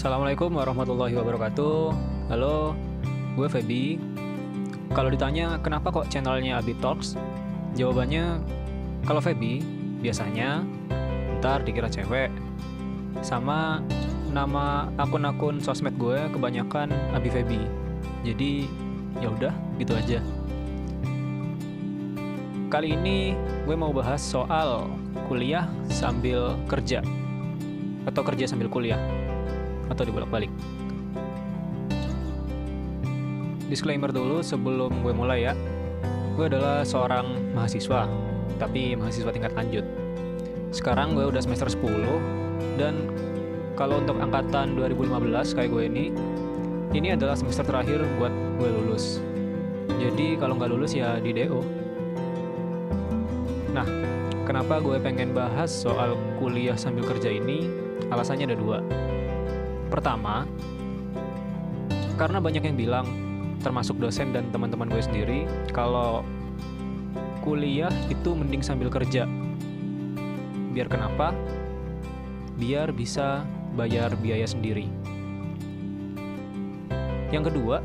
Assalamualaikum warahmatullahi wabarakatuh. Halo, gue Feby. Kalau ditanya kenapa kok channelnya Abi Talks, jawabannya kalau Feby biasanya ntar dikira cewek. Sama nama akun-akun sosmed gue kebanyakan Abi Feby. Jadi ya udah gitu aja. Kali ini gue mau bahas soal kuliah sambil kerja atau kerja sambil kuliah atau dibolak-balik. Disclaimer dulu sebelum gue mulai ya. Gue adalah seorang mahasiswa, tapi mahasiswa tingkat lanjut. Sekarang gue udah semester 10 dan kalau untuk angkatan 2015 kayak gue ini, ini adalah semester terakhir buat gue lulus. Jadi kalau nggak lulus ya di DO. Nah, kenapa gue pengen bahas soal kuliah sambil kerja ini? Alasannya ada dua. Pertama, karena banyak yang bilang, termasuk dosen dan teman-teman gue sendiri, kalau kuliah itu mending sambil kerja. Biar kenapa? Biar bisa bayar biaya sendiri. Yang kedua,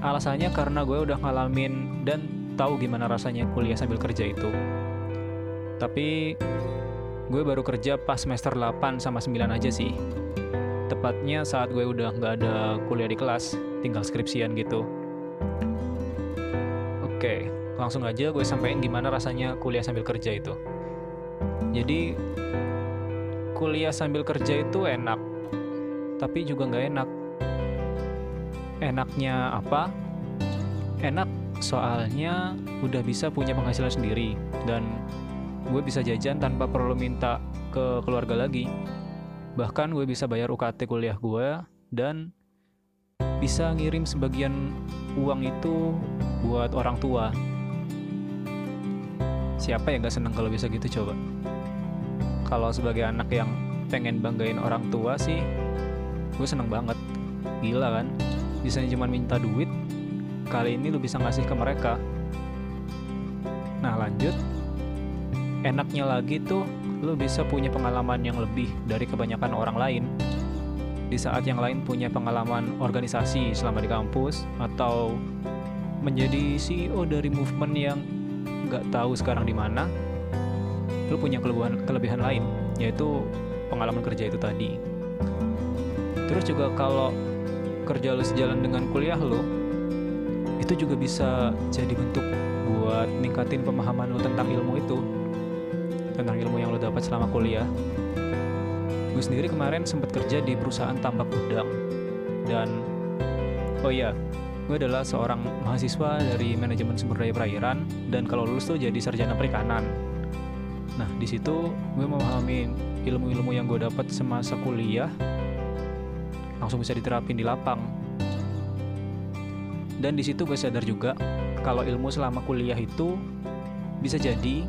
alasannya karena gue udah ngalamin dan tahu gimana rasanya kuliah sambil kerja itu. Tapi gue baru kerja pas semester 8 sama 9 aja sih tepatnya saat gue udah nggak ada kuliah di kelas, tinggal skripsian gitu. Oke, langsung aja gue sampaikan gimana rasanya kuliah sambil kerja itu. Jadi, kuliah sambil kerja itu enak, tapi juga nggak enak. Enaknya apa? Enak soalnya udah bisa punya penghasilan sendiri dan gue bisa jajan tanpa perlu minta ke keluarga lagi Bahkan gue bisa bayar UKT kuliah gue dan bisa ngirim sebagian uang itu buat orang tua. Siapa yang gak seneng kalau bisa gitu coba? Kalau sebagai anak yang pengen banggain orang tua sih, gue seneng banget. Gila kan? Bisa cuma minta duit, kali ini lu bisa ngasih ke mereka. Nah lanjut, enaknya lagi tuh lu bisa punya pengalaman yang lebih dari kebanyakan orang lain. Di saat yang lain punya pengalaman organisasi selama di kampus atau menjadi CEO dari movement yang nggak tahu sekarang di mana, lu punya kelebihan kelebihan lain, yaitu pengalaman kerja itu tadi. Terus juga kalau kerja lu sejalan dengan kuliah lu, itu juga bisa jadi bentuk buat ningkatin pemahaman lu tentang ilmu itu tentang ilmu yang lo dapat selama kuliah. Gue sendiri kemarin sempat kerja di perusahaan tambak udang. Dan, oh iya, gue adalah seorang mahasiswa dari manajemen sumber daya perairan dan kalau lulus tuh jadi sarjana perikanan. Nah, di situ gue memahami ilmu-ilmu yang gue dapat semasa kuliah langsung bisa diterapin di lapang. Dan di situ gue sadar juga kalau ilmu selama kuliah itu bisa jadi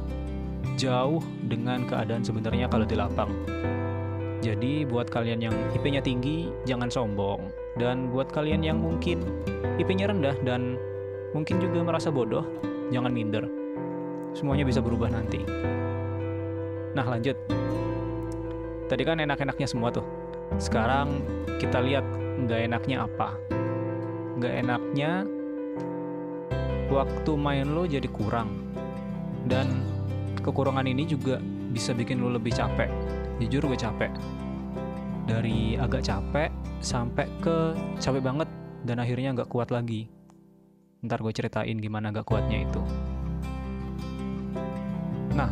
jauh dengan keadaan sebenarnya kalau di lapang. Jadi buat kalian yang IP-nya tinggi, jangan sombong. Dan buat kalian yang mungkin IP-nya rendah dan mungkin juga merasa bodoh, jangan minder. Semuanya bisa berubah nanti. Nah lanjut. Tadi kan enak-enaknya semua tuh. Sekarang kita lihat nggak enaknya apa. Nggak enaknya waktu main lo jadi kurang. Dan kekurangan ini juga bisa bikin lu lebih capek. Jujur gue capek. Dari agak capek sampai ke capek banget dan akhirnya nggak kuat lagi. Ntar gue ceritain gimana gak kuatnya itu. Nah,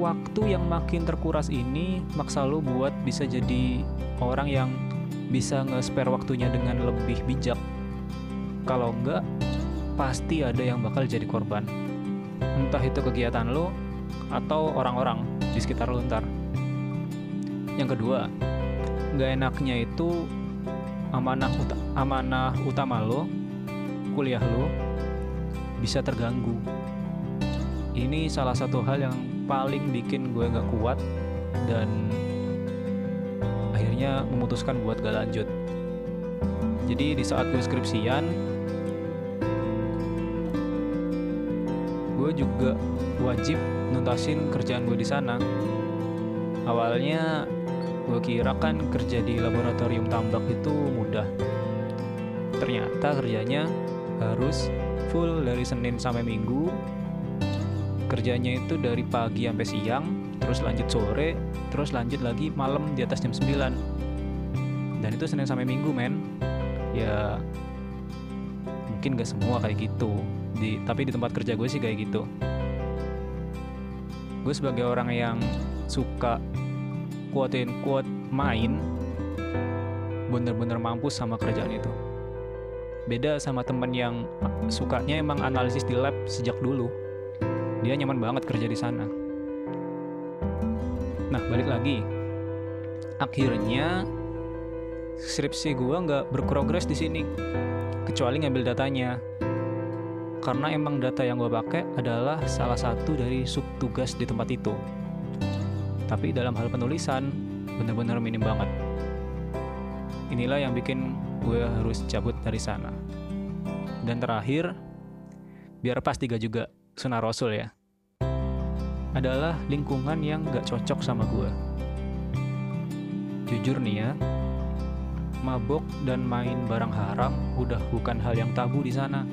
waktu yang makin terkuras ini maksa lu buat bisa jadi orang yang bisa nge-spare waktunya dengan lebih bijak. Kalau enggak, pasti ada yang bakal jadi korban entah itu kegiatan lo atau orang-orang di sekitar lo ntar. Yang kedua, nggak enaknya itu amanah uta amanah utama lo, kuliah lo bisa terganggu. Ini salah satu hal yang paling bikin gue nggak kuat dan akhirnya memutuskan buat gak lanjut. Jadi di saat gue skripsian, gue juga wajib nuntasin kerjaan gue di sana. Awalnya gue kira kan kerja di laboratorium tambak itu mudah. Ternyata kerjanya harus full dari Senin sampai Minggu. Kerjanya itu dari pagi sampai siang terus lanjut sore terus lanjut lagi malam di atas jam 9 dan itu Senin sampai Minggu men. Ya mungkin gak semua kayak gitu di tapi di tempat kerja gue sih kayak gitu. Gue sebagai orang yang suka quote quote main bener-bener mampus sama kerjaan itu. Beda sama temen yang sukanya emang analisis di lab sejak dulu. Dia nyaman banget kerja di sana. Nah balik lagi. Akhirnya skripsi gue nggak berprogres di sini kecuali ngambil datanya karena emang data yang gue pakai adalah salah satu dari sub tugas di tempat itu. Tapi dalam hal penulisan bener-bener minim banget. Inilah yang bikin gue harus cabut dari sana. Dan terakhir biar pas tiga juga sunnah rasul ya adalah lingkungan yang gak cocok sama gue jujur nih ya mabok dan main barang haram udah bukan hal yang tabu di sana.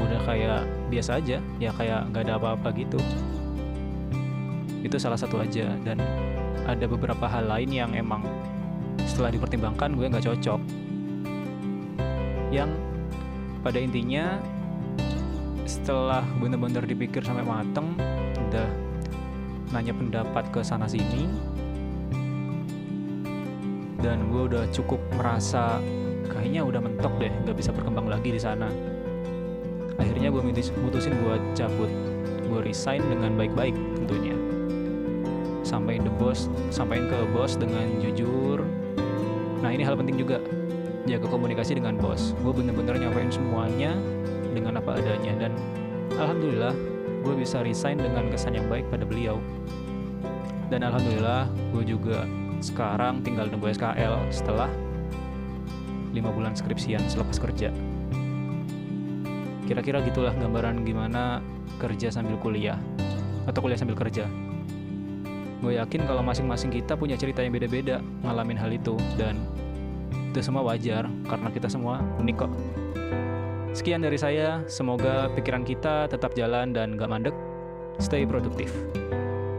Udah kayak biasa aja, ya kayak nggak ada apa-apa gitu. Itu salah satu aja dan ada beberapa hal lain yang emang setelah dipertimbangkan gue nggak cocok. Yang pada intinya setelah bener-bener dipikir sampai mateng, udah nanya pendapat ke sana sini, dan gue udah cukup merasa kayaknya udah mentok deh nggak bisa berkembang lagi di sana akhirnya gue mutusin buat cabut. Gue resign dengan baik-baik tentunya. Sampaikan the boss sampaikan ke bos dengan jujur. Nah ini hal penting juga. Jaga komunikasi dengan bos. Gue bener-bener nyampein semuanya dengan apa adanya. Dan alhamdulillah gue bisa resign dengan kesan yang baik pada beliau. Dan alhamdulillah gue juga sekarang tinggal nunggu SKL setelah lima bulan skripsian selepas kerja. Kira-kira gitulah gambaran gimana kerja sambil kuliah atau kuliah sambil kerja. Gue yakin kalau masing-masing kita punya cerita yang beda-beda ngalamin hal itu dan itu semua wajar karena kita semua unik kok. Sekian dari saya, semoga pikiran kita tetap jalan dan gak mandek. Stay produktif.